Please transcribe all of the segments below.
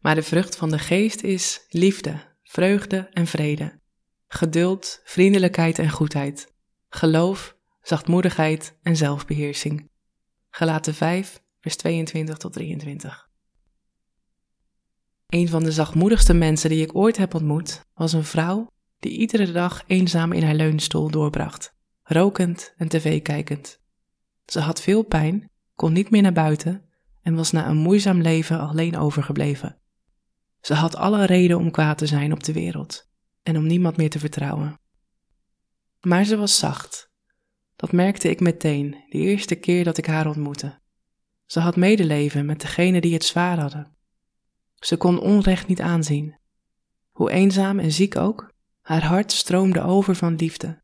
Maar de vrucht van de geest is liefde, vreugde en vrede, geduld, vriendelijkheid en goedheid, geloof, zachtmoedigheid en zelfbeheersing. Gelaten 5, vers 22 tot 23. Een van de zachtmoedigste mensen die ik ooit heb ontmoet was een vrouw die iedere dag eenzaam in haar leunstoel doorbracht, rokend en tv kijkend. Ze had veel pijn, kon niet meer naar buiten en was na een moeizaam leven alleen overgebleven. Ze had alle reden om kwaad te zijn op de wereld en om niemand meer te vertrouwen. Maar ze was zacht. Dat merkte ik meteen, de eerste keer dat ik haar ontmoette. Ze had medeleven met degenen die het zwaar hadden. Ze kon onrecht niet aanzien. Hoe eenzaam en ziek ook, haar hart stroomde over van liefde.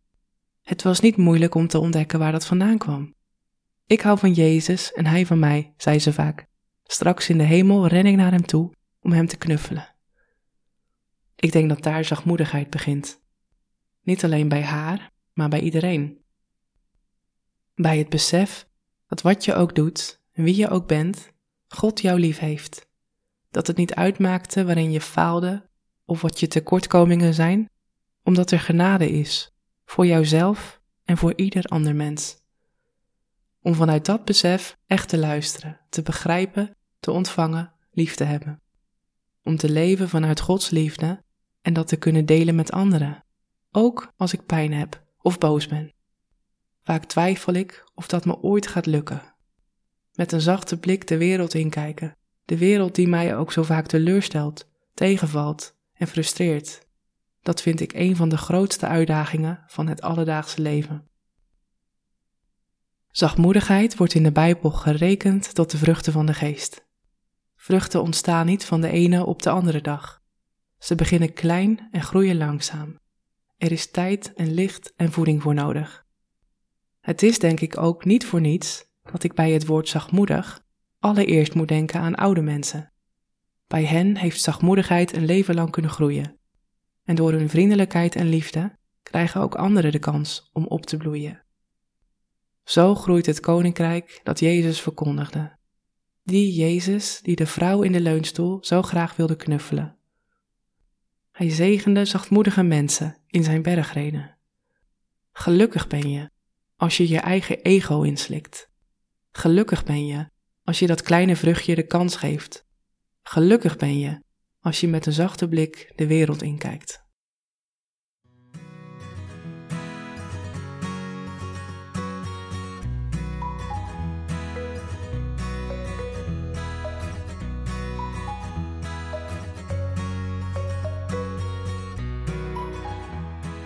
Het was niet moeilijk om te ontdekken waar dat vandaan kwam. Ik hou van Jezus en hij van mij, zei ze vaak. Straks in de hemel ren ik naar hem toe om hem te knuffelen. Ik denk dat daar zachtmoedigheid begint. Niet alleen bij haar, maar bij iedereen. Bij het besef dat wat je ook doet wie je ook bent, God jou lief heeft. Dat het niet uitmaakte waarin je faalde of wat je tekortkomingen zijn, omdat er genade is voor jouzelf en voor ieder ander mens. Om vanuit dat besef echt te luisteren, te begrijpen, te ontvangen, lief te hebben om te leven vanuit Gods liefde en dat te kunnen delen met anderen, ook als ik pijn heb of boos ben. Vaak twijfel ik of dat me ooit gaat lukken. Met een zachte blik de wereld inkijken, de wereld die mij ook zo vaak teleurstelt, tegenvalt en frustreert. Dat vind ik een van de grootste uitdagingen van het alledaagse leven. Zachtmoedigheid wordt in de Bijbel gerekend tot de vruchten van de geest. Vruchten ontstaan niet van de ene op de andere dag. Ze beginnen klein en groeien langzaam. Er is tijd en licht en voeding voor nodig. Het is denk ik ook niet voor niets dat ik bij het woord zachtmoedig allereerst moet denken aan oude mensen. Bij hen heeft zachtmoedigheid een leven lang kunnen groeien. En door hun vriendelijkheid en liefde krijgen ook anderen de kans om op te bloeien. Zo groeit het koninkrijk dat Jezus verkondigde die Jezus die de vrouw in de leunstoel zo graag wilde knuffelen. Hij zegende zachtmoedige mensen in zijn bergreden. Gelukkig ben je als je je eigen ego inslikt. Gelukkig ben je als je dat kleine vruchtje de kans geeft. Gelukkig ben je als je met een zachte blik de wereld inkijkt.